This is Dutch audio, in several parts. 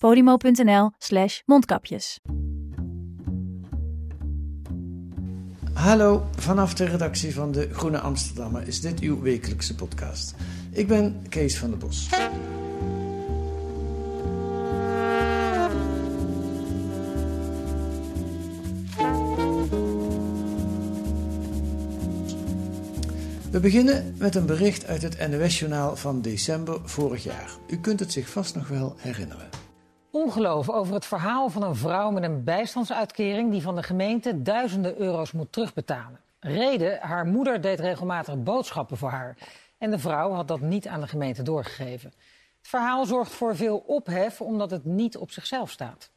podimo.nl slash mondkapjes. Hallo, vanaf de redactie van de Groene Amsterdammer is dit uw wekelijkse podcast. Ik ben Kees van der Bos. We beginnen met een bericht uit het NOS-journaal van december vorig jaar. U kunt het zich vast nog wel herinneren. Ongeloof over het verhaal van een vrouw met een bijstandsuitkering die van de gemeente duizenden euro's moet terugbetalen. Reden, haar moeder deed regelmatig boodschappen voor haar. En de vrouw had dat niet aan de gemeente doorgegeven. Het verhaal zorgt voor veel ophef omdat het niet op zichzelf staat.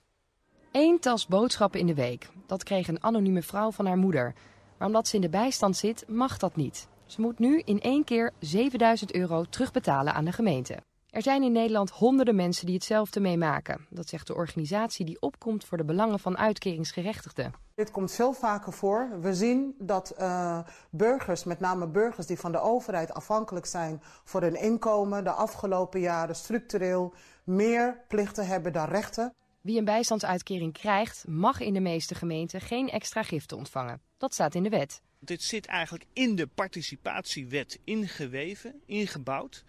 Eén tas boodschappen in de week. Dat kreeg een anonieme vrouw van haar moeder. Maar omdat ze in de bijstand zit, mag dat niet. Ze moet nu in één keer 7000 euro terugbetalen aan de gemeente. Er zijn in Nederland honderden mensen die hetzelfde meemaken. Dat zegt de organisatie die opkomt voor de belangen van uitkeringsgerechtigden. Dit komt veel vaker voor. We zien dat eh, burgers, met name burgers die van de overheid afhankelijk zijn voor hun inkomen, de afgelopen jaren structureel meer plichten hebben dan rechten. Wie een bijstandsuitkering krijgt, mag in de meeste gemeenten geen extra giften ontvangen. Dat staat in de wet. Dit zit eigenlijk in de participatiewet ingeweven, ingebouwd.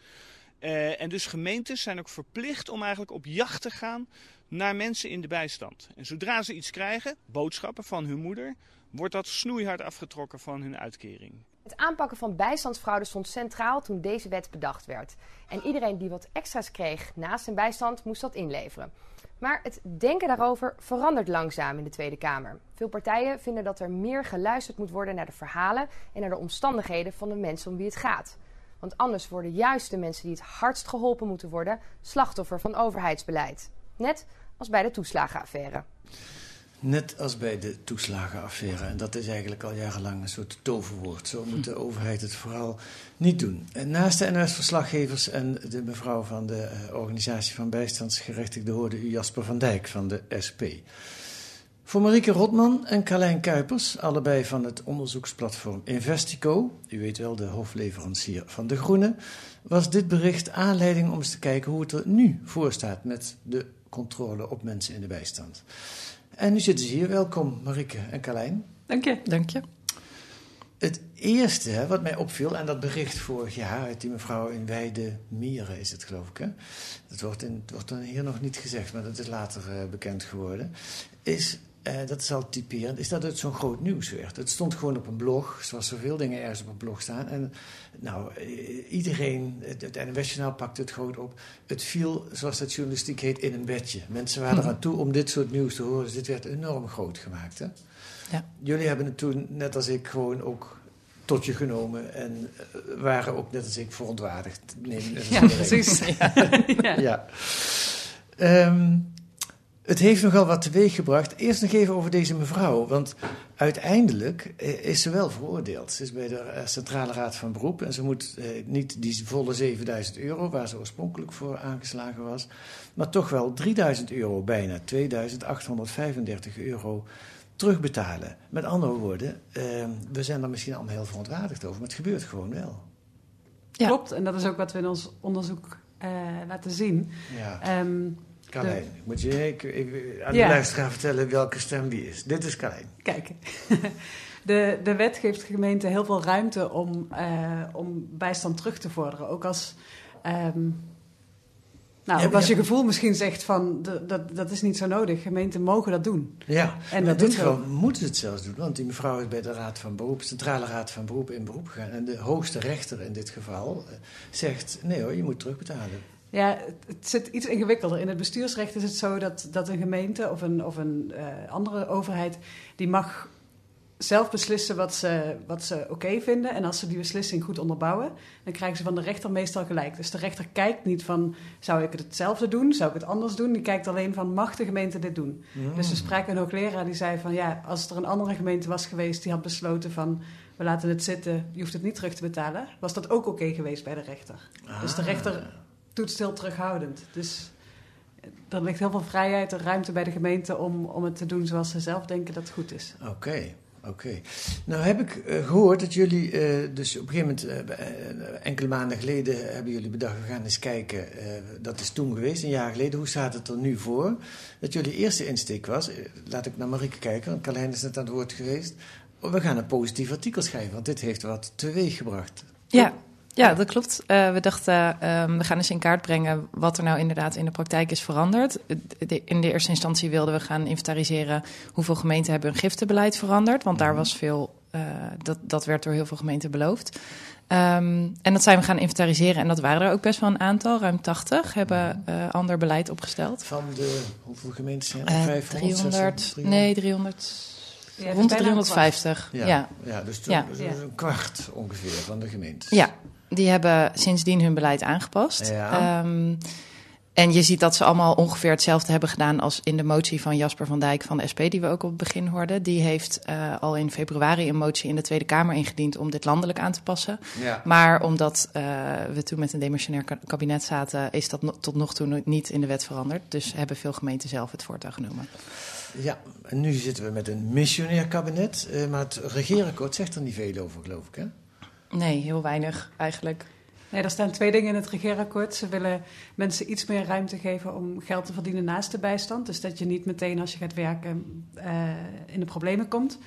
Eh, en dus gemeentes zijn ook verplicht om eigenlijk op jacht te gaan naar mensen in de bijstand. En zodra ze iets krijgen, boodschappen van hun moeder, wordt dat snoeihard afgetrokken van hun uitkering. Het aanpakken van bijstandsfraude stond centraal toen deze wet bedacht werd. En iedereen die wat extra's kreeg naast zijn bijstand moest dat inleveren. Maar het denken daarover verandert langzaam in de Tweede Kamer. Veel partijen vinden dat er meer geluisterd moet worden naar de verhalen en naar de omstandigheden van de mensen om wie het gaat. Want anders worden juist de mensen die het hardst geholpen moeten worden slachtoffer van overheidsbeleid. Net als bij de toeslagenaffaire. Net als bij de toeslagenaffaire. En dat is eigenlijk al jarenlang een soort toverwoord. Zo moet de overheid het vooral niet doen. En naast de NOS-verslaggevers en de mevrouw van de eh, organisatie van bijstandsgerechtigden hoorde u Jasper van Dijk van de SP. Voor Marieke Rotman en Carlijn Kuipers, allebei van het onderzoeksplatform Investico, u weet wel, de hofleverancier van De Groene, was dit bericht aanleiding om eens te kijken hoe het er nu voor staat met de controle op mensen in de bijstand. En nu zitten ze hier. Welkom, Marieke en Carlijn. Dank je. Dank je. Het eerste wat mij opviel, en dat bericht vorig jaar uit die mevrouw in Weide Mieren is het geloof ik. Hè? Dat wordt, in, het wordt dan hier nog niet gezegd, maar dat is later uh, bekend geworden. Is, uh, dat is al typerend, is dat het zo'n groot nieuws werd. Het stond gewoon op een blog, zoals zoveel dingen ergens op een blog staan. En nou, iedereen, het, het NWS-journaal pakte het gewoon op. Het viel, zoals dat journalistiek heet, in een bedje. Mensen waren hm. eraan toe om dit soort nieuws te horen. Dus dit werd enorm groot gemaakt. Hè? Ja. Jullie hebben het toen, net als ik, gewoon ook tot je genomen en uh, waren ook net als ik verontwaardigd. Neem, ja, precies. Ja. ja. ja. Um, het heeft nogal wat teweeggebracht. Eerst nog even over deze mevrouw, want uiteindelijk is ze wel veroordeeld. Ze is bij de Centrale Raad van Beroep en ze moet eh, niet die volle 7000 euro, waar ze oorspronkelijk voor aangeslagen was, maar toch wel 3000 euro, bijna 2835 euro terugbetalen. Met andere woorden, uh, we zijn er misschien allemaal heel verontwaardigd over, maar het gebeurt gewoon wel. Ja. Klopt, en dat is ook wat we in ons onderzoek uh, laten zien. Ja. Um, Carlijn, de... moet je ik, ik, aan de ja. luisteraar vertellen welke stem wie is. Dit is Carlijn. Kijk, de, de wet geeft gemeenten heel veel ruimte om, uh, om bijstand terug te vorderen. Ook als, um, Nou, Ja, ook als je gevoel misschien zegt van, dat, dat, dat is niet zo nodig. Gemeenten mogen dat doen. Ja, En dat in dit ook. moeten ze het zelfs doen, want die mevrouw is bij de Raad van Beroep, Centrale Raad van Beroep in beroep gegaan. En de hoogste rechter in dit geval eh, zegt: nee hoor, je moet terugbetalen. Ja, het, zit iets ingewikkelder. In het bestuursrecht is het zo dat, dat een gemeente of een, of een eh, andere overheid... die mag zelf beslissen wat ze, wat ze oké vinden. En als ze die beslissing goed onderbouwen... dan krijgen ze van de rechter meestal gelijk. Dus de rechter kijkt niet van... zou ik het hetzelfde doen? Zou ik het anders doen? Die kijkt alleen van... mag de gemeente dit doen? Dus we spraken een hoogleraar die zei van... ja, als er een andere gemeente was geweest... die had besloten van... we laten het zitten, je hoeft het niet terug te betalen... was dat ook oké geweest bij de rechter. Dus de Ah. Rechter toetst heel terughoudend. Dus er ligt heel veel vrijheid en ruimte bij de gemeente om, om het te doen zoals ze zelf denken dat het goed is. Oké, oké. Nou heb ik eh, gehoord dat jullie eh, dus op een gegeven moment, eh, eh, enkele maanden geleden, hebben jullie bedacht, we gaan eens kijken, eh, dat is toen geweest, een jaar geleden, hoe staat het er nu voor? Dat jullie eerste insteek was, eh, laat ik naar Marieke kijken, want Carlijn is net aan het woord geweest, we gaan een positief artikel schrijven, want dit heeft wat teweeg gebracht. Ja, ja, dat klopt. Eh, we dachten, ehm, we gaan eens in kaart brengen wat er nou inderdaad in de praktijk is veranderd. De- In de eerste instantie wilden we gaan inventariseren hoeveel gemeenten hebben hun giftenbeleid veranderd. Want daar was veel, eh, dat, dat werd door heel veel gemeenten beloofd. Ehm, en dat zijn we gaan inventariseren en dat waren er ook best wel een aantal. Ruim 80 hebben eh, ander beleid opgesteld. Van de, hoeveel gemeenten zijn er? Eh, 500, 300, 600, nee 300, Ja, het is rond de bijna een 350. Ja, ja. ja. dus Ja. is een kwart ongeveer van de gemeentes. Ja, die hebben sindsdien hun beleid aangepast. Ja. Ehm, en je ziet dat ze allemaal ongeveer hetzelfde hebben gedaan als in de motie van Jasper van Dijk van de SP, die we ook op het begin hoorden. Die heeft eh, al in februari een motie in de Tweede Kamer ingediend om dit landelijk aan te passen. Ja. Maar omdat eh, we toen met een demissionair ka- kabinet zaten, is dat no- tot nog toe niet in de wet veranderd. Dus hebben veel gemeenten zelf het voortouw genomen. Ja, en nu zitten we met een missionair kabinet, eh, maar het regeerakkoord zegt er niet veel over, geloof ik, hè? Nee, heel weinig eigenlijk. Nee, er staan twee dingen in het regeerakkoord. Ze willen mensen iets meer ruimte geven om geld te verdienen naast de bijstand. Dus dat je niet meteen als je gaat werken eh, in de problemen komt.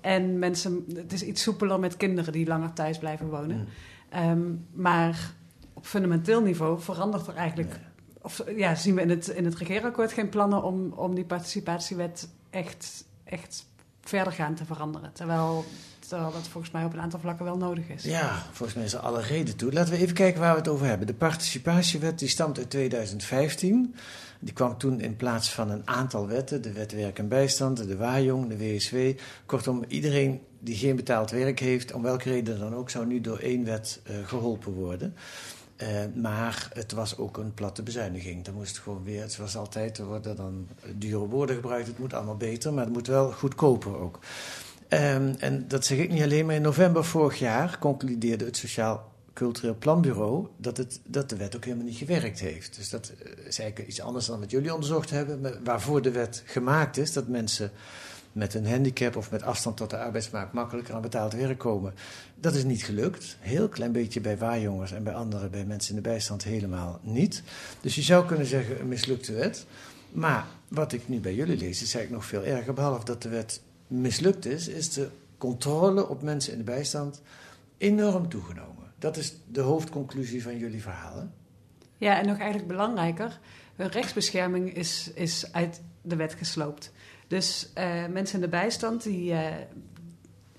En mensen, het is iets soepeler met kinderen die langer thuis blijven wonen. Mm. Ehm, maar op fundamenteel niveau verandert er eigenlijk... Of ja, zien we in het, in het regeerakkoord geen plannen om, om die participatiewet echt, echt verdergaand te veranderen. Terwijl, dat volgens mij op een aantal vlakken wel nodig is. Ja, volgens mij is er alle reden toe. Laten we even kijken waar we het over hebben. De participatiewet die stamt uit 2015. Die kwam toen in plaats van een aantal wetten, de wet werk en bijstand, de WAJONG, de WSW. Kortom, iedereen die geen betaald werk heeft, om welke reden dan ook, zou nu door één wet eh, geholpen worden. Eh, maar het was ook een platte bezuiniging. Dan moest gewoon weer, was altijd, er worden dan dure woorden gebruikt, het moet allemaal beter, maar het moet wel goedkoper ook. Ehm, en dat zeg ik niet alleen, maar in november vorig jaar concludeerde het Sociaal Cultureel Planbureau dat, het, dat de wet ook helemaal niet gewerkt heeft. Dus dat eh, is eigenlijk iets anders dan wat jullie onderzocht hebben, waarvoor de wet gemaakt is, dat mensen met een handicap of met afstand tot de arbeidsmarkt makkelijker aan betaald werk komen. Dat is niet gelukt. Heel klein beetje bij waarjongers en bij anderen, bij mensen in de bijstand helemaal niet. Dus je zou kunnen zeggen een mislukte wet. Maar wat ik nu bij jullie lees, is eigenlijk nog veel erger. Behalve dat de wet mislukt is, is de controle op mensen in de bijstand enorm toegenomen. Dat is de hoofdconclusie van jullie verhalen. Ja, en nog eigenlijk belangrijker, hun rechtsbescherming is, is uit de wet gesloopt. Dus eh, mensen in de bijstand, die, eh,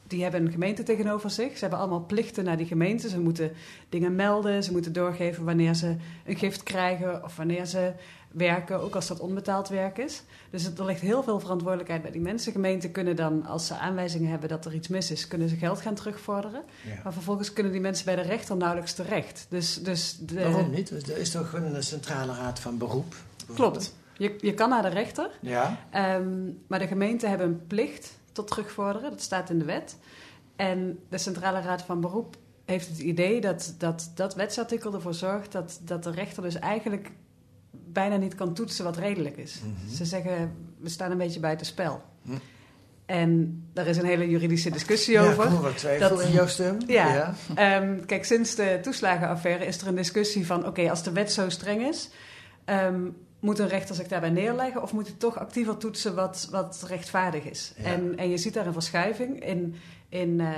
die hebben een gemeente tegenover zich. Ze hebben allemaal plichten naar die gemeente. Ze moeten dingen melden, ze moeten doorgeven wanneer ze een gift krijgen of wanneer ze werken, ook als dat onbetaald werk is. Dus het- er ligt heel veel verantwoordelijkheid bij die mensen. Gemeenten kunnen dan, als ze aanwijzingen hebben dat er iets mis is, kunnen ze geld gaan terugvorderen. Ja. Maar vervolgens kunnen die mensen bij de rechter nauwelijks terecht. Dus, dus de, Waarom niet? Er is toch een centrale raad van beroep? Klopt. Je, je kan naar de rechter, Ja. ehm, maar de gemeenten hebben een plicht tot terugvorderen. Dat staat in de wet. En de Centrale Raad van Beroep heeft het idee dat dat, dat wetsartikel ervoor zorgt dat, dat de rechter dus eigenlijk bijna niet kan toetsen wat redelijk is. Mhm. Ze zeggen, we staan een beetje buiten spel. Hm. En daar is een hele juridische discussie Ja, over. wat twijfel in jouw stem. Ja. Ja. Ehm, kijk, sinds de toeslagenaffaire is er een discussie van... oké, als de wet zo streng is... ehm, moet een rechter zich daarbij neerleggen... of moet hij toch actiever toetsen wat, wat rechtvaardig is? Ja. En, en je ziet daar een verschuiving. In, in, eh,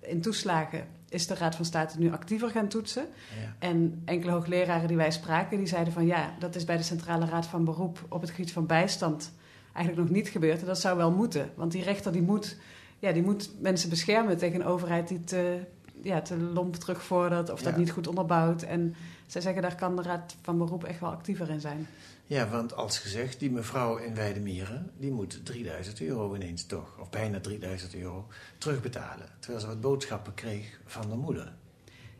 in toeslagen is de Raad van State nu actiever gaan toetsen. Ja. En enkele hoogleraren die wij spraken, die zeiden van ja, dat is bij de Centrale Raad van Beroep op het gebied van bijstand eigenlijk nog niet gebeurd. En dat zou wel moeten. Want die rechter die moet, ja, die moet mensen beschermen tegen een overheid die te, ja, te lomp terugvordert of dat niet goed onderbouwt. En zij zeggen daar kan de Raad van Beroep echt wel actiever in zijn. Ja, want als gezegd, die mevrouw in Weidemieren, die moet 3000 euro ineens toch, of bijna 3000 euro, terugbetalen. Terwijl ze wat boodschappen kreeg van de moeder.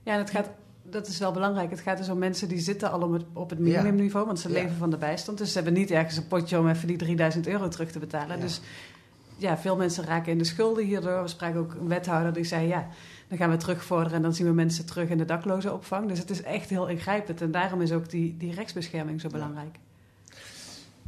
Ja, en het gaat, dat is wel belangrijk. Het gaat dus om mensen die zitten al op het, op het minimumniveau, want ze Ja. leven van de bijstand. Dus ze hebben niet ergens een potje om even die 3000 euro terug te betalen. Ja. Dus ja, veel mensen raken in de schulden hierdoor. We spraken ook een wethouder die zei, ja, dan gaan we terugvorderen en dan zien we mensen terug in de daklozenopvang. Dus het is echt heel ingrijpend en daarom is ook die, die rechtsbescherming zo belangrijk.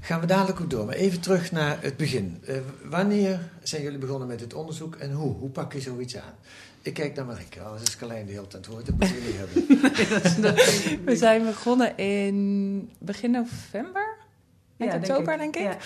Gaan we dadelijk ook door, maar even terug naar het begin. Eh, wanneer zijn jullie begonnen met het onderzoek en hoe? Hoe pak je zoiets aan? Ik kijk naar Marike, anders is Carlijn de hele tijd woord. Dat moeten jullie hebben. We zijn begonnen in begin november, eind Ja, denk oktober ik. denk ik. Ja.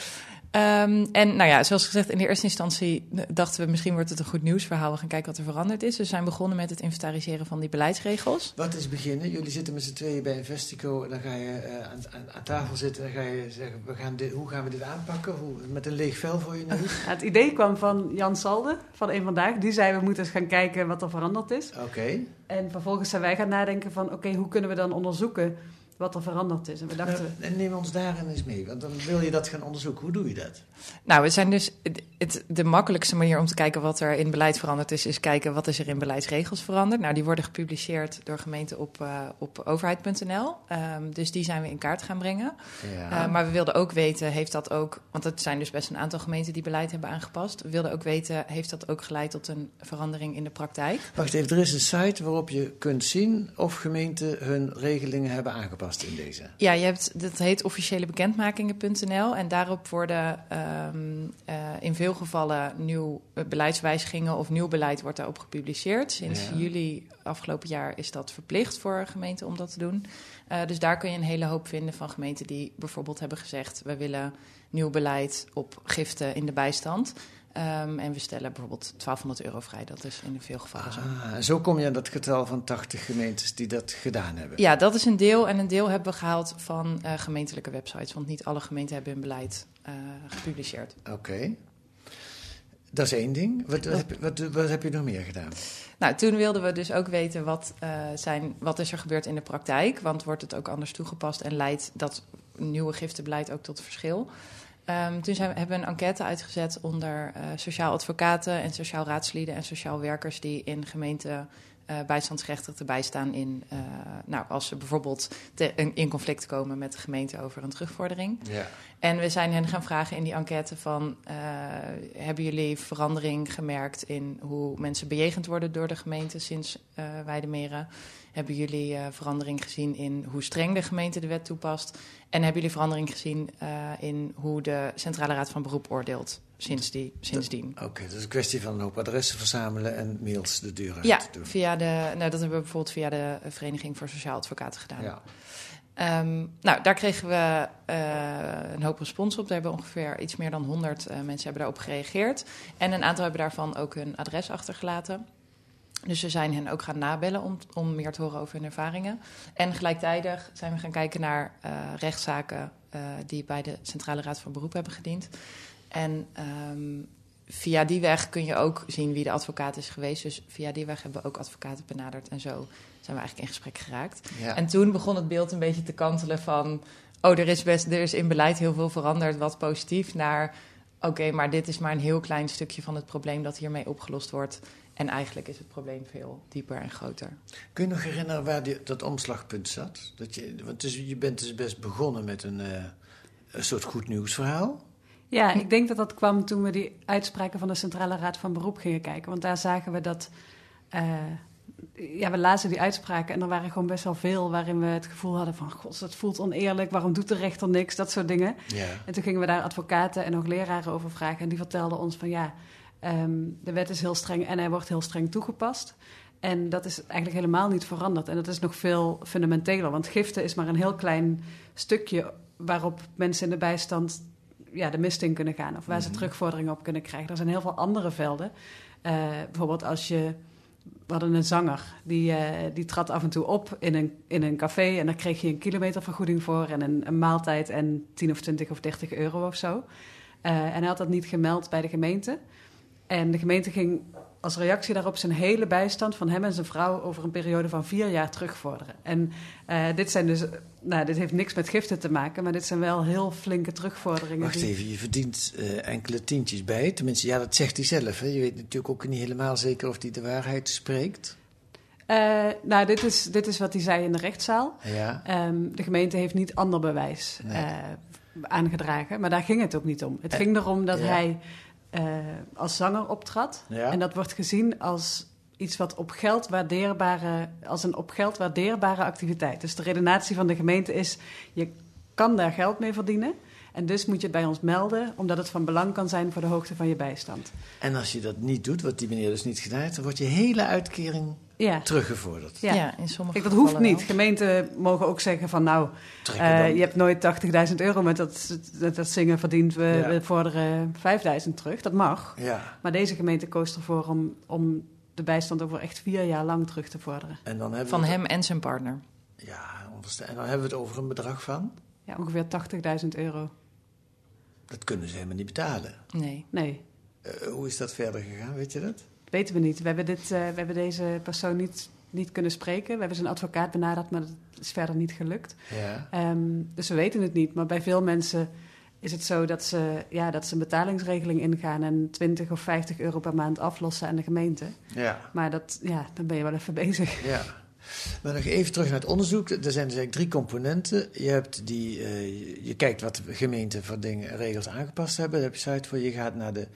Ehm, en nou ja, zoals gezegd, in de eerste instantie dachten we misschien wordt het een goed nieuwsverhaal. We gaan kijken wat er veranderd is. Dus we zijn begonnen met het inventariseren van die beleidsregels. Wat is beginnen? Jullie zitten met z'n tweeën bij Investico. Dan ga je eh, aan, aan, aan tafel zitten en dan ga je zeggen, we gaan dit, hoe gaan we dit aanpakken? Hoe, met een leeg vel voor je neus? Ja, het idee kwam van Jan Salde van Eén Vandaag. Die zei, we moeten eens gaan kijken wat er veranderd is. Oké. En vervolgens zijn wij gaan nadenken van, oké, hoe kunnen we dan onderzoeken wat er veranderd is? En we dachten... Nou, en neem ons daarin eens mee, want dan wil je dat gaan onderzoeken. Hoe doe je dat? Nou, we zijn dus het, het- de makkelijkste manier om te kijken wat er in beleid veranderd is, is kijken wat is er in beleidsregels veranderd. Nou, die worden gepubliceerd door gemeenten op, eh, op overheid.nl. Ehm, dus die zijn we in kaart gaan brengen. Ja. Eh, maar we wilden ook weten, heeft dat ook, want het zijn dus best een aantal gemeenten die beleid hebben aangepast. We wilden ook weten, heeft dat ook geleid tot een verandering in de praktijk? Wacht even, er is een site waarop je kunt zien of gemeenten hun regelingen hebben aangepast in deze. Ja, je hebt, dat heet officiëlebekendmakingen.nl en daarop worden ehm, eh, in veel gevallen nieuw eh, beleidswijzigingen of nieuw beleid wordt daarop gepubliceerd. Sinds Ja. juli afgelopen jaar is dat verplicht voor gemeenten om dat te doen. Eh, dus daar kun je een hele hoop vinden van gemeenten die bijvoorbeeld hebben gezegd: we willen nieuw beleid op giften in de bijstand. Ehm, en we stellen bijvoorbeeld 1200 euro vrij. Dat is in veel gevallen zo. Ah, zo kom je aan dat getal van 80 gemeentes die dat gedaan hebben. Ja, dat is een deel. En een deel hebben we gehaald van eh, gemeentelijke websites. Want niet alle gemeenten hebben hun beleid eh, gepubliceerd. Oké. Dat is één ding. Wat, wat, heb, wat, wat heb je nog meer gedaan? Nou, toen wilden we dus ook weten wat, eh, zijn, wat is er gebeurd in de praktijk. Want wordt het ook anders toegepast en leidt dat nieuwe giftenbeleid ook tot verschil? Ehm, toen zijn hebben we een enquête uitgezet onder eh, sociaal advocaten en sociaal raadslieden en sociaal werkers die in gemeenten eh bijstandsgerechtigden bijstaan in, eh, nou, als ze bijvoorbeeld te- in- in conflict komen met de gemeente over een terugvordering. Ja. En we zijn hen gaan vragen in die enquête van... eh, hebben jullie verandering gemerkt in hoe mensen bejegend worden door de gemeente sinds eh Weidemeren? Hebben jullie verandering gezien in hoe streng de gemeente de wet toepast? En hebben jullie verandering gezien in hoe de Centrale Raad van Beroep oordeelt sinds die, sindsdien? Oké, is een kwestie van een hoop adressen verzamelen en mails de deur uit Ja, doen. via de, nou, dat hebben we bijvoorbeeld via de Vereniging voor Sociaal Advocaten gedaan. Ja. Ehm, nou, daar kregen we eh, een hoop respons op. Daar hebben ongeveer iets meer dan 100 eh, mensen hebben daarop gereageerd. En een aantal hebben daarvan ook hun adres achtergelaten. Dus we zijn hen ook gaan nabellen om, om meer te horen over hun ervaringen. En gelijktijdig zijn we gaan kijken naar eh, rechtszaken die bij de Centrale Raad van Beroep hebben gediend. En ehm, via die weg kun je ook zien wie de advocaat is geweest. Dus via die weg hebben we ook advocaten benaderd. En zo zijn we eigenlijk in gesprek geraakt. Ja. En toen begon het beeld een beetje te kantelen van... oh, er is, best, er is in beleid heel veel veranderd, wat positief... naar oké, maar dit is maar een heel klein stukje van het probleem... dat hiermee opgelost wordt. En eigenlijk is het probleem veel dieper en groter. Kun je nog herinneren waar die, dat omslagpunt zat? Dat je, want dus, je bent dus best begonnen met een, eh, een soort goed nieuwsverhaal. Ja, ik denk dat dat kwam toen we die uitspraken van de Centrale Raad van Beroep gingen kijken. Want daar zagen we dat. eh, ja, we lazen die uitspraken en er waren gewoon best wel veel waarin we het gevoel hadden van: God, dat voelt oneerlijk, waarom doet de rechter niks? Dat soort dingen. Ja. En toen gingen we daar advocaten en ook leraren over vragen. En die vertelden ons van ja, ehm, de wet is heel streng en hij wordt heel streng toegepast. En dat is eigenlijk helemaal niet veranderd. En dat is nog veel fundamenteler. Want giften is maar een heel klein stukje waarop mensen in de bijstand ja, de mist in kunnen gaan. Of waar ze Mhm. terugvorderingen op kunnen krijgen. Er zijn heel veel andere velden. Eh, bijvoorbeeld als je we hadden een zanger, die, uh, die trad af en toe op in een, in een café... en daar kreeg je een kilometervergoeding voor en een, een maaltijd... en 10 of 20 of 30 euro of zo. Uh, en hij had dat niet gemeld bij de gemeente. En de gemeente ging als reactie daarop zijn hele bijstand van hem en zijn vrouw over een periode van vier jaar terugvorderen. En uh, dit zijn dus, nou, dit heeft niks met giften te maken, maar dit zijn wel heel flinke terugvorderingen. Wacht even, je verdient uh, enkele tientjes bij. Tenminste, ja, dat zegt hij zelf. Hè? Je weet natuurlijk ook niet helemaal zeker of hij de waarheid spreekt. Uh, nou, dit is, dit is wat hij zei in de rechtszaal. Ja. Um, de gemeente heeft niet ander bewijs nee. aangedragen, maar daar ging het ook niet om. Het ging erom dat ja. hij uh, als zanger optrad. Ja. En dat wordt gezien als iets wat op geld waardeerbare, als een op geld waardeerbare activiteit. Dus de redenatie van de gemeente is: je kan daar geld mee verdienen. En dus moet je het bij ons melden, omdat het van belang kan zijn voor de hoogte van je bijstand. En als je dat niet doet, wat die meneer dus niet gedaan heeft, dan wordt je hele uitkering ja. teruggevorderd. Ja, ja in sommige Kijk, dat hoeft niet. Gemeenten mogen ook zeggen van nou, uh, je hebt nooit 80.000 euro met dat, dat zingen verdiend, we, Ja. we vorderen 5.000 terug. Dat mag. Ja. Maar deze gemeente koos ervoor om, om de bijstand over echt vier jaar lang terug te vorderen. En dan hebben Van we hem en zijn partner. Ja, en dan hebben we het over een bedrag van. Ja, ongeveer 80.000 euro. Dat kunnen ze helemaal niet betalen. Nee. Nee, Eh, hoe is dat verder gegaan, weet je dat? Weten we niet. We hebben, dit, uh, we hebben deze persoon niet, niet kunnen spreken. We hebben zijn advocaat benaderd, maar dat is verder niet gelukt. Ja. Um, dus we weten het niet. Maar bij veel mensen is het zo dat ze, ja, dat ze een betalingsregeling ingaan en 20 of 50 euro per maand aflossen aan de gemeente. Ja. Maar dat, ja, dan ben je wel even bezig. Ja. Maar nog even terug naar het onderzoek. Er zijn dus eigenlijk drie componenten. Je, hebt die, uh, je, kijkt wat de gemeenten voor dingen, regels aangepast hebben. Daar heb je site voor. Je gaat naar de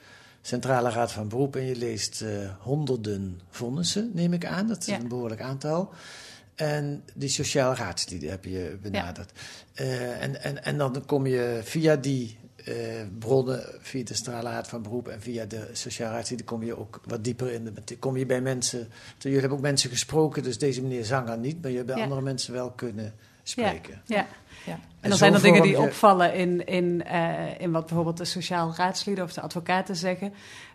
Centrale Raad van Beroep en je leest uh, honderden vonnissen, neem ik aan. Dat is ja. een behoorlijk aantal. En die sociale raadsleden heb je benaderd. Ja. Uh, en, en, en dan kom je via die uh, bronnen, via de Centrale Raad van Beroep en via de sociale raadsleden, kom je ook wat dieper in. De, kom je bij mensen. Jullie hebben ook mensen gesproken, dus deze meneer Zanger niet, maar je hebt bij ja. andere mensen wel kunnen spreken. Ja. ja. Ja. En, en dan zijn er dingen die je... opvallen in, in, uh, in wat bijvoorbeeld de sociaal raadslieden of de advocaten zeggen.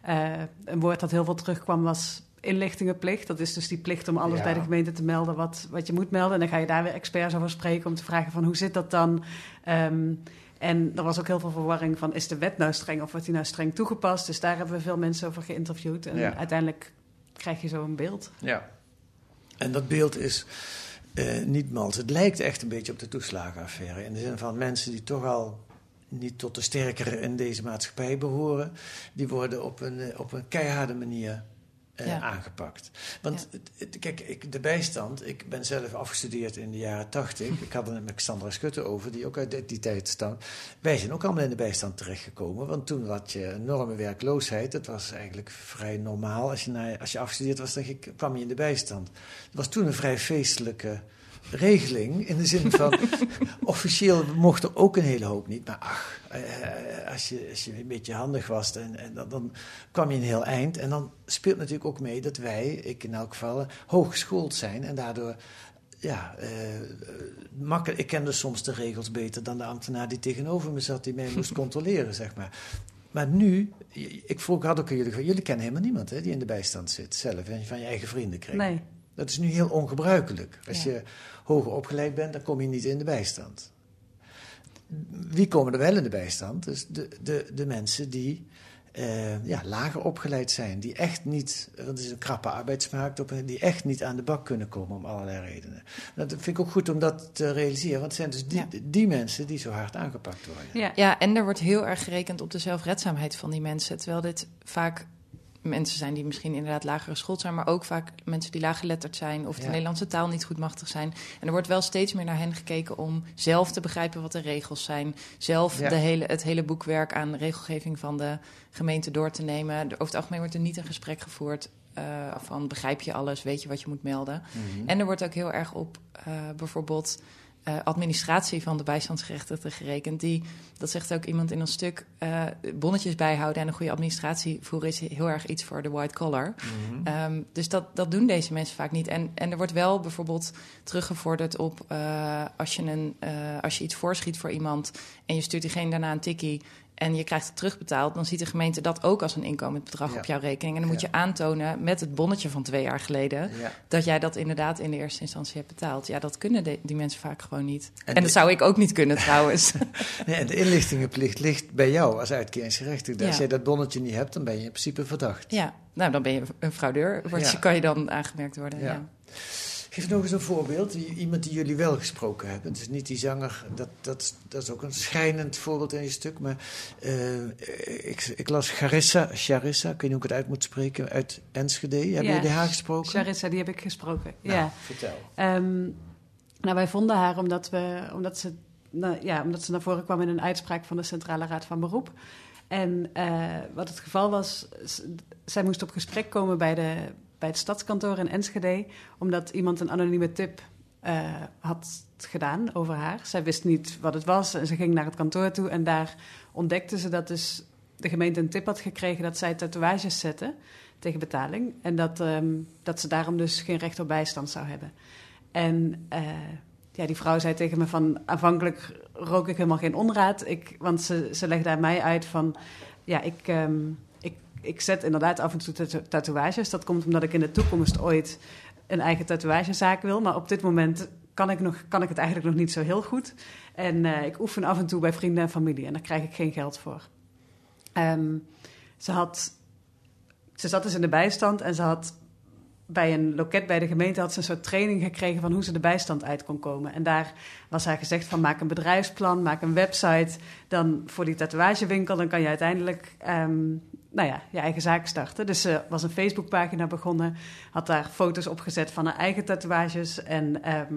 Uh, een woord dat heel veel terugkwam was inlichtingenplicht. Dat is dus die plicht om alles ja. bij de gemeente te melden wat, wat je moet melden. En dan ga je daar weer experts over spreken om te vragen van hoe zit dat dan? Um, en er was ook heel veel verwarring van is de wet nou streng of wordt die nou streng toegepast? Dus daar hebben we veel mensen over geïnterviewd. En ja. uiteindelijk krijg je zo een beeld. Ja. En dat beeld is uh, niet. Het lijkt echt een beetje op de toeslagenaffaire. In de zin van mensen die toch al niet tot de sterkere in deze maatschappij behoren, die worden op een, op een keiharde manier uh, ja. aangepakt. Want ja. kijk, ik, de bijstand, ik ben zelf afgestudeerd in de jaren tachtig. ik had het met Sandra Schutte over, die ook uit die, die tijd stamt. Wij zijn ook allemaal in de bijstand terechtgekomen. Want toen had je enorme werkloosheid. Dat was eigenlijk vrij normaal. Als je, naar, als je afgestudeerd was, dan kwam je in de bijstand. Het was toen een vrij feestelijke regeling. In de zin van, officieel mocht er ook een hele hoop niet. Maar ach, uh, als, je, als je een beetje handig was, en, en dan, dan, kwam je een heel eind. En dan speelt natuurlijk ook mee dat wij, ik in elk geval, hooggeschoold zijn. En daardoor, ja, uh, makkelijk. Ik kende soms de regels beter dan de ambtenaar die tegenover me zat, die mij moest controleren, zeg maar. Maar nu, ik vroeg, had ook aan jullie jullie kennen helemaal niemand hè, die in de bijstand zit, zelf, en van je eigen vrienden krijgt. Nee. Dat is nu heel ongebruikelijk. Als ja. je hoger opgeleid bent, dan kom je niet in de bijstand. Wie komen er wel in de bijstand? Dus de, de, de mensen die uh, ja, lager opgeleid zijn. Die echt niet, want het is een krappe arbeidsmarkt, op, die echt niet aan de bak kunnen komen om allerlei redenen. Dat vind ik ook goed om dat te realiseren, want het zijn dus die, ja. die mensen die zo hard aangepakt worden. Ja. ja, en er wordt heel erg gerekend op de zelfredzaamheid van die mensen. Terwijl dit vaak mensen zijn die misschien inderdaad lager geschoold zijn, maar ook vaak mensen die laaggeletterd zijn of de ja. Nederlandse taal niet goed machtig zijn. En er wordt wel steeds meer naar hen gekeken om zelf te begrijpen wat de regels zijn, zelf ja. de hele, het hele boekwerk aan regelgeving van de gemeente door te nemen. Over het algemeen wordt er niet een gesprek gevoerd uh, van begrijp je alles, weet je wat je moet melden. Mm-hmm. En er wordt ook heel erg op uh, bijvoorbeeld uh, administratie van de bijstandsgerechtigden gerekend. Die, dat zegt ook iemand in ons stuk, uh, bonnetjes bijhouden en een goede administratie voeren is heel erg iets voor de white collar. Mm-hmm. Um, dus dat, dat doen deze mensen vaak niet. En, en er wordt wel bijvoorbeeld teruggevorderd op uh, als, je een, als je iets voorschiet voor iemand en je stuurt diegene daarna een tikkie. En je krijgt het terugbetaald, dan ziet de gemeente dat ook als een inkomend bedrag Ja. op jouw rekening. En dan moet Ja. je aantonen met het bonnetje van twee jaar geleden Ja. dat jij dat inderdaad in de eerste instantie hebt betaald. Ja, dat kunnen de- die mensen vaak gewoon niet. En, dat zou ik ook niet kunnen trouwens. Nee, en de inlichtingenplicht ligt bij jou als uitkeringsgerechtigde. Als jij dat bonnetje niet hebt, dan ben je in principe verdacht. ja, nou dan ben je een fraudeur, word je, Ja. kan je dan aangemerkt worden. Ja. Geef nog eens een voorbeeld. Iemand die jullie wel gesproken hebben. Dus niet die zanger. Dat, dat, dat is ook een schijnend voorbeeld in je stuk. Maar eh, ik, ik las Charissa, Charissa, ik weet niet hoe ik het uit moet spreken, uit Enschede. Hebben Ja, jullie haar gesproken? Charissa, die heb ik gesproken. Nou, ja. vertel. Ehm, nou, wij vonden haar omdat, we, omdat, ze, nou, ja, omdat ze naar voren kwam in een uitspraak van de Centrale Raad van Beroep. En eh, wat het geval was, zij moest op gesprek komen bij, de, bij het stadskantoor in Enschede, omdat iemand een anonieme tip eh, had gedaan over haar. Zij wist niet wat het was en ze ging naar het kantoor toe en daar ontdekte ze dat dus de gemeente een tip had gekregen dat zij tatoeages zette tegen betaling. En dat, ehm, dat ze daarom dus geen recht op bijstand zou hebben. En eh, ja, die vrouw zei tegen me van... aanvankelijk rook ik helemaal geen onraad. Ik, want ze, ze legde mij uit van... ja, ik, ehm, ik, zet inderdaad af en toe tatoe- tatoeages. Dat komt omdat ik in de toekomst ooit een eigen tatoeagezaak wil. Maar op dit moment kan ik, nog, kan ik het eigenlijk nog niet zo heel goed. En eh, ik oefen af en toe bij vrienden en familie. En daar krijg ik geen geld voor. Ehm, ze had... Ze zat dus in de bijstand en ze had bij een loket bij de gemeente had ze een soort training gekregen van hoe ze de bijstand uit kon komen. En daar was haar gezegd van maak een bedrijfsplan, maak een website. Dan voor die tatoeagewinkel, dan kan je uiteindelijk ehm, nou ja, je eigen zaak starten. Dus ze was een Facebookpagina begonnen, had daar foto's opgezet van haar eigen tatoeages en ehm,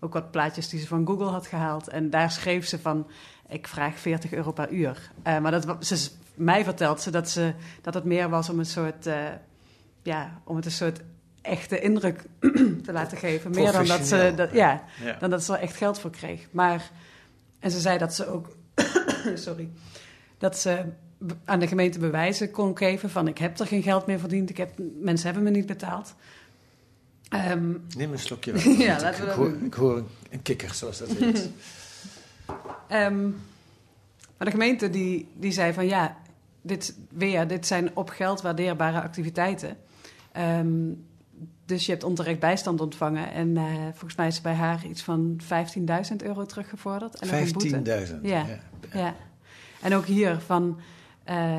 ook wat plaatjes die ze van Google had gehaald. En daar schreef ze van, ik vraag 40 euro per uur. Eh, maar dat, ze, mij vertelt ze dat, ze dat het meer was om een soort, eh, ja, om het een soort echte indruk te laten geven. Meer dan dat ze, dat, ja, Ja. dan dat ze er echt geld voor kreeg. Maar, en ze zei dat ze ook, sorry, dat ze aan de gemeente bewijzen kon geven van ik heb er geen geld meer verdiend, ik heb, mensen hebben me niet betaald. Ehm, Neem een slokje. Ja, ik, laten we ik, dat hoor, doen. ik hoor een, een kikker, zoals dat heet. Ehm, maar de gemeente die, die zei van ja, dit, weer, dit zijn op geld waardeerbare activiteiten. Ehm, dus je hebt onterecht bijstand ontvangen. En eh, volgens mij is bij haar iets van 15.000 euro teruggevorderd. En nog een boete. 15.000. Ja, ja. En ook hier van... eh,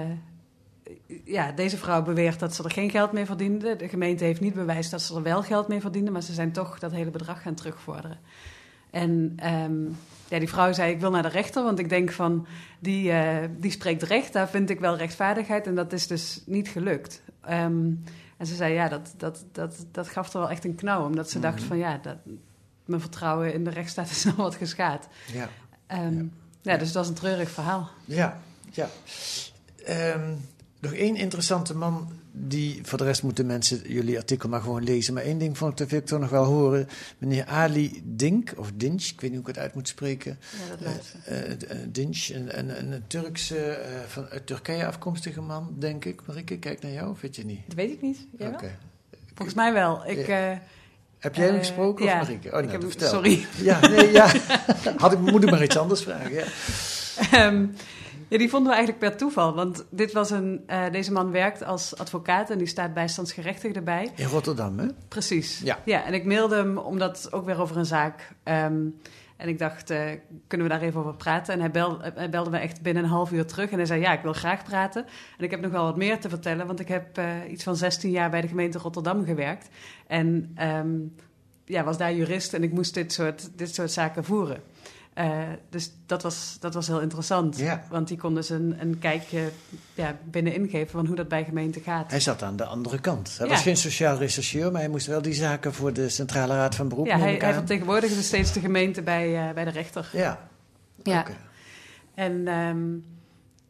ja, deze vrouw beweert dat ze er geen geld meer verdiende. De gemeente heeft niet bewijs dat ze er wel geld mee verdiende... maar ze zijn toch dat hele bedrag gaan terugvorderen. En ehm, ja, die vrouw zei, ik wil naar de rechter, want ik denk van, die, eh, die spreekt recht, daar vind ik wel rechtvaardigheid. En dat is dus niet gelukt. Ehm, en ze zei, ja, dat, dat, dat, dat gaf er wel echt een knauw, omdat ze dacht van, ja, dat, mijn vertrouwen in de rechtsstaat is nog wat geschaad. Ja. Ehm, ja. dus dat is een treurig verhaal. Ja, ja. Ehm, nog één interessante man, die voor de rest moeten mensen jullie artikel maar gewoon lezen. Maar één ding vond ik, dat wil ik toch nog wel horen. Meneer Ali Dink, of Dinch, ik weet niet hoe ik het uit moet spreken. Ja, dat Dinch, een, een, een Turkse, van, uit Turkije afkomstige man, denk ik. Marieke, kijk naar jou, of weet je niet? Dat weet ik niet. Oké. Volgens mij wel. Ik, Heb jij hem gesproken ja. of Marieke? Oh, Ik nou, heb vertel. sorry. Ja, nee, ja. Had ik, moet ik maar iets anders vragen, ja. Ehm, ja, die vonden we eigenlijk per toeval. Want dit was een, eh, deze man werkt als advocaat en die staat bijstandsgerechtigde bij. In Rotterdam, hè? Precies. Ja. ja, en ik mailde hem omdat ook weer over een zaak. ehm, en ik dacht, eh, kunnen we daar even over praten? En hij belde me echt binnen een half uur terug. En hij zei, ja, ik wil graag praten. En ik heb nog wel wat meer te vertellen. Want ik heb eh, iets van 16 jaar bij de gemeente Rotterdam gewerkt. En ehm, ja, was daar jurist en ik moest dit soort, dit soort zaken voeren. Eh, dus dat was, dat was heel interessant. Ja. Want die kon dus een, een kijkje ja, binnenin geven van hoe dat bij gemeenten gaat. Hij zat aan de andere kant. Hij Ja. was geen sociaal rechercheur, maar hij moest wel die zaken voor de Centrale Raad van Beroep Ja, hij, hij vertegenwoordigde dus steeds de gemeente bij, eh, bij de rechter. Ja. Ja. En ehm,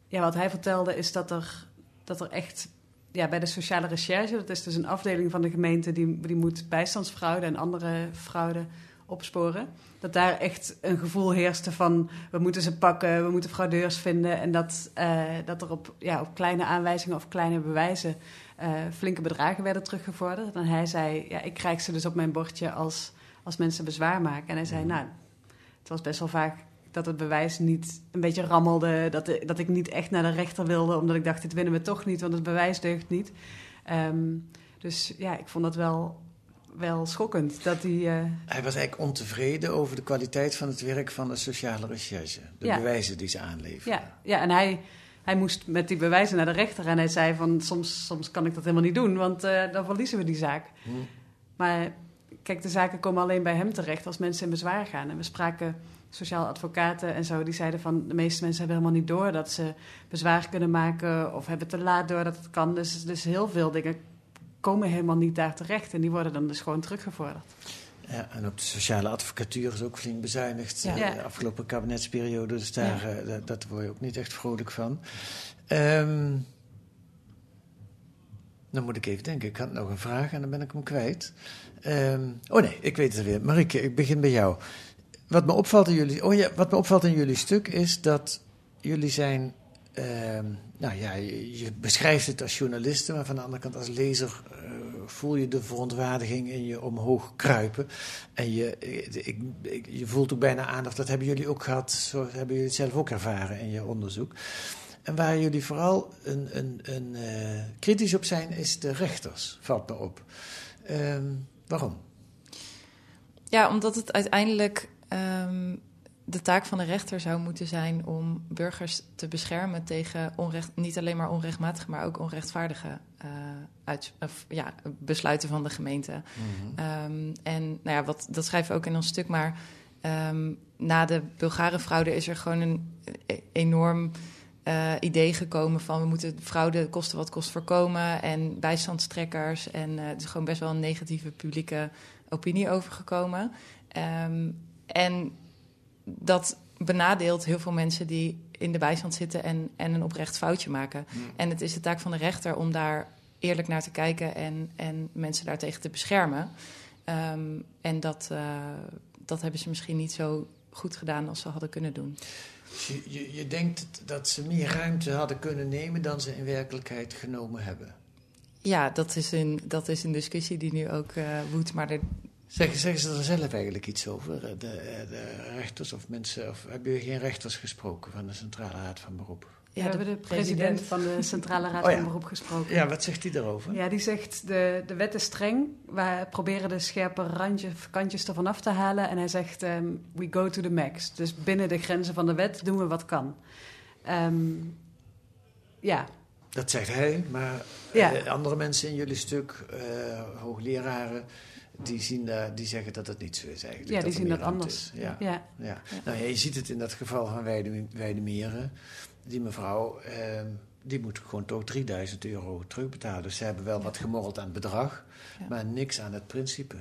ja, wat hij vertelde is dat er, dat er echt ja, bij de sociale recherche, dat is dus een afdeling van de gemeente die, die moet bijstandsfraude en andere fraude opsporen. Dat daar echt een gevoel heerste van we moeten ze pakken, we moeten fraudeurs vinden. En dat, eh, dat er op, ja, op kleine aanwijzingen of kleine bewijzen eh, flinke bedragen werden teruggevorderd. En hij zei, ja, ik krijg ze dus op mijn bordje als, als mensen bezwaar maken. En hij zei, nou, het was best wel vaak dat het bewijs niet een beetje rammelde. Dat, dat ik niet echt naar de rechter wilde, omdat ik dacht: dit winnen we toch niet, want het bewijs deugt niet. Ehm, dus ja, ik vond dat wel, wel schokkend. Dat hij, uh... hij was eigenlijk ontevreden over de kwaliteit van het werk van de sociale recherche. De bewijzen die ze aanleveren. Ja, ja en hij, hij moest met die bewijzen naar de rechter. En hij zei van soms, soms kan ik dat helemaal niet doen, want uh, dan verliezen we die zaak. Hm. Maar kijk, de zaken komen alleen bij hem terecht als mensen in bezwaar gaan. En we spraken sociaal advocaten en zo, die zeiden van de meeste mensen hebben helemaal niet door dat ze bezwaar kunnen maken of hebben te laat door dat het kan. Dus, dus heel veel dingen komen helemaal niet daar terecht en die worden dan dus gewoon teruggevorderd. Ja, en op de sociale advocatuur is ook flink bezuinigd ja. Eh, de afgelopen kabinetsperiode. Dus daar, ja. uh, dat word je ook niet echt vrolijk van. Um, dan moet ik even denken. Ik had nog een vraag en dan ben ik hem kwijt. Um, oh nee, ik weet het weer. Marieke, ik begin bij jou. Wat me opvalt in jullie, oh ja, wat me opvalt in jullie stuk is dat jullie zijn. Uh, nou ja, je, beschrijft het als journalisten, maar van de andere kant als lezer uh, voel je de verontwaardiging in je omhoog kruipen. En je, ik, je voelt ook bijna aan, of dat hebben jullie ook gehad, zo hebben jullie het zelf ook ervaren in je onderzoek. En waar jullie vooral een, een, een, uh, kritisch op zijn, is de rechters, valt me op. Um, waarom? Ja, omdat het uiteindelijk um, de taak van de rechter zou moeten zijn om burgers te beschermen tegen onrecht, niet alleen maar onrechtmatige, maar ook onrechtvaardige uh, uit, of, ja, besluiten van de gemeente. Mm -hmm. um, en nou ja, wat, dat schrijven we ook in ons stuk, maar um, na de Bulgare fraude is er gewoon een enorm uh, idee gekomen van we moeten fraude kosten wat kost voorkomen en bijstandstrekkers. En uh, het is gewoon best wel een negatieve publieke opinie overgekomen. Um, en dat benadeelt heel veel mensen die in de bijstand zitten en, en een oprecht foutje maken. Mm. En het is de taak van de rechter om daar eerlijk naar te kijken en, en mensen daartegen te beschermen. Um, en dat, uh, dat hebben ze misschien niet zo goed gedaan als ze hadden kunnen doen. Je, je, je, denkt dat ze meer ruimte hadden kunnen nemen dan ze in werkelijkheid genomen hebben. Ja, dat is een, dat is een discussie die nu ook uh, woedt. Maar er, Zeggen, zeggen ze er zelf eigenlijk iets over, de, de rechters of mensen? Of hebben jullie geen rechters gesproken van de Centrale Raad van Beroep? Ja, we hebben de president van de Centrale Raad oh, ja. van Beroep gesproken. Ja, wat zegt hij daarover? Ja, die zegt de, de wet is streng. Wij proberen de scherpe randjes, kantjes ervan af te halen. En hij zegt, um, we go to the max. Dus binnen de grenzen van de wet doen we wat kan. Um, ja. Dat zegt hij, maar ja. uh, andere mensen in jullie stuk, uh, hoogleraren die, zien daar, die zeggen dat het niet zo is eigenlijk. Ja, die zien dat anders. Ja. Ja. Ja. Nou, ja, je ziet het in dat geval van Weide, Weidemeren. Die mevrouw, eh, die moet gewoon toch 3000 euro terugbetalen. Dus ze hebben wel wat gemorreld aan het bedrag, maar niks aan het principe.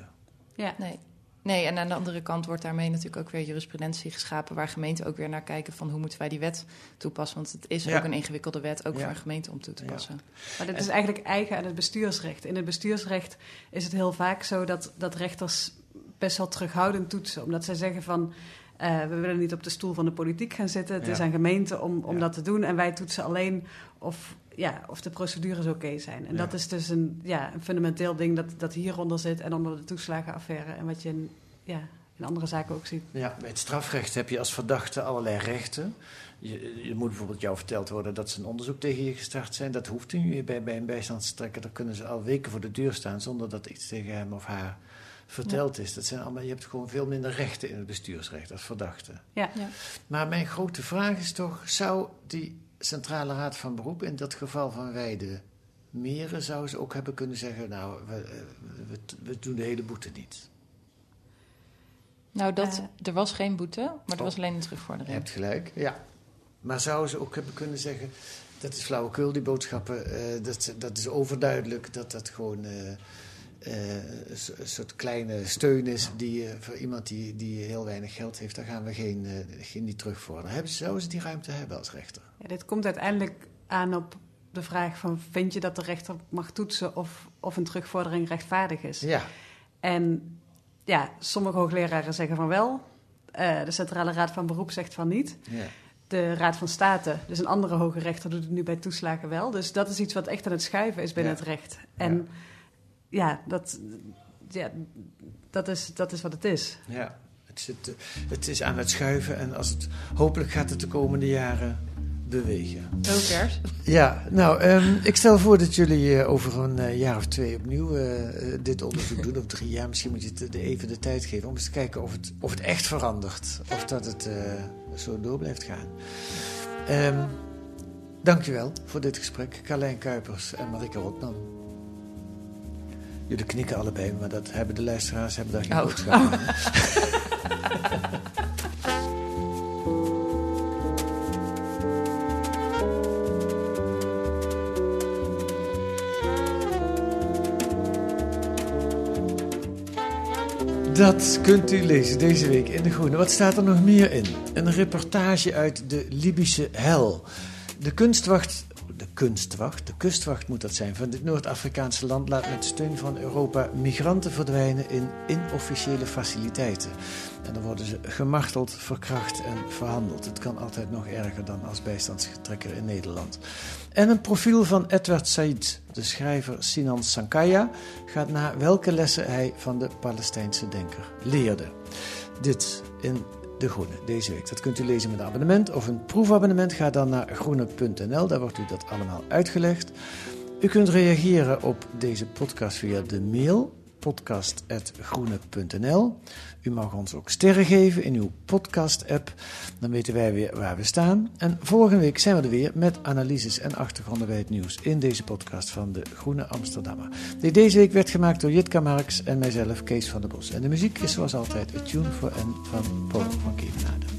Ja, nee. Nee, en aan de andere kant wordt daarmee natuurlijk ook weer jurisprudentie geschapen... waar gemeenten ook weer naar kijken van hoe moeten wij die wet toepassen. Want het is ja. ook een ingewikkelde wet, ook ja. voor een gemeente om toe te passen. Ja. Maar dit is eigenlijk eigen aan het bestuursrecht. In het bestuursrecht is het heel vaak zo dat, dat rechters best wel terughoudend toetsen. Omdat zij zeggen van... Uh, we willen niet op de stoel van de politiek gaan zitten. Het is aan gemeenten om, om dat te doen. En wij toetsen alleen of, ja, of de procedures oké okay zijn. En dat is dus een, ja, een fundamenteel ding dat, dat hieronder zit en onder de toeslagenaffaire. En wat je in, ja, in andere zaken ook ziet. Ja, bij het strafrecht heb je als verdachte allerlei rechten. Je, je, moet bijvoorbeeld jou verteld worden dat ze een onderzoek tegen je gestart zijn. Dat hoeft nu bij, bij een bijstandstrekker. Daar kunnen ze al weken voor de deur staan zonder dat iets tegen hem of haar verteld ja. is. Dat zijn allemaal, je hebt gewoon veel minder rechten in het bestuursrecht als verdachte. Ja. ja. Maar mijn grote vraag is toch, zou die Centrale Raad van Beroep in dat geval van Weide Meren, zou ze ook hebben kunnen zeggen, nou, we, we, we doen de hele boete niet. Nou, dat, uh, er was geen boete, maar er oh. was alleen een terugvordering. Je hebt gelijk, ja. Maar zouden ze ook hebben kunnen zeggen, dat is flauwekul, die boodschappen, uh, dat, dat is overduidelijk, dat dat gewoon... Uh, een soort kleine steun is die, uh, voor iemand die, die heel weinig geld heeft, daar gaan we geen, uh, geen niet terugvorderen. Hebben, zouden ze die ruimte hebben als rechter? Ja, dit komt uiteindelijk aan op de vraag van vind je dat de rechter mag toetsen of, of een terugvordering rechtvaardig is? Ja. En ja, sommige hoogleraren zeggen van wel, de Centrale Raad van Beroep zegt van niet. Ja. De Raad van State, dus een andere hoge rechter, doet het nu bij toeslagen wel. Dus dat is iets wat echt aan het schuiven is binnen ja. het recht. En ja ja, dat, ja, dat, is, dat is wat het is. Ja, Het, zit, het is aan het schuiven en als het, hopelijk gaat het de komende jaren bewegen. Ook Ja, nou, ehm, ik stel voor dat jullie uh, over een uh, jaar of twee opnieuw uh, dit onderzoek doen, of drie jaar. Misschien moet je het even de tijd geven om eens te kijken of het, of het echt verandert. Of dat het zo door blijft gaan. Um, dankjewel voor dit gesprek, Carlijn Kuipers en Marike Rotman. Jullie knikken allebei, maar dat hebben de luisteraars hebben daar geen oh. boodschap oh. Dat kunt u lezen deze week in De Groene. Wat staat er nog meer in? Een reportage uit de Libische hel. De kunstwacht, kunstwacht, de kustwacht moet dat zijn, van dit Noord-Afrikaanse land laat met steun van Europa migranten verdwijnen in inofficiële faciliteiten. En dan worden ze gemarteld, verkracht en verhandeld. Het kan altijd nog erger dan als bijstandstrekker in Nederland. En een profiel van Edward Said, de schrijver Sinan Sankaya, gaat na welke lessen hij van de Palestijnse denker leerde. Dit in De Groene deze week. Dat kunt u lezen met een abonnement of een proefabonnement. Ga dan naar groene.nl, daar wordt u dat allemaal uitgelegd. U kunt reageren op deze podcast via de mail podcast.groene.nl. U mag ons ook sterren geven in uw podcast-app. Dan weten wij weer waar we staan. En volgende week zijn we er weer met analyses en achtergronden bij het nieuws in deze podcast van de Groene Amsterdammer. Deze week werd gemaakt door Jitka Marks en mijzelf, Kees van der Bos. En de muziek is zoals altijd A Tune for N van Paul van Kevenade.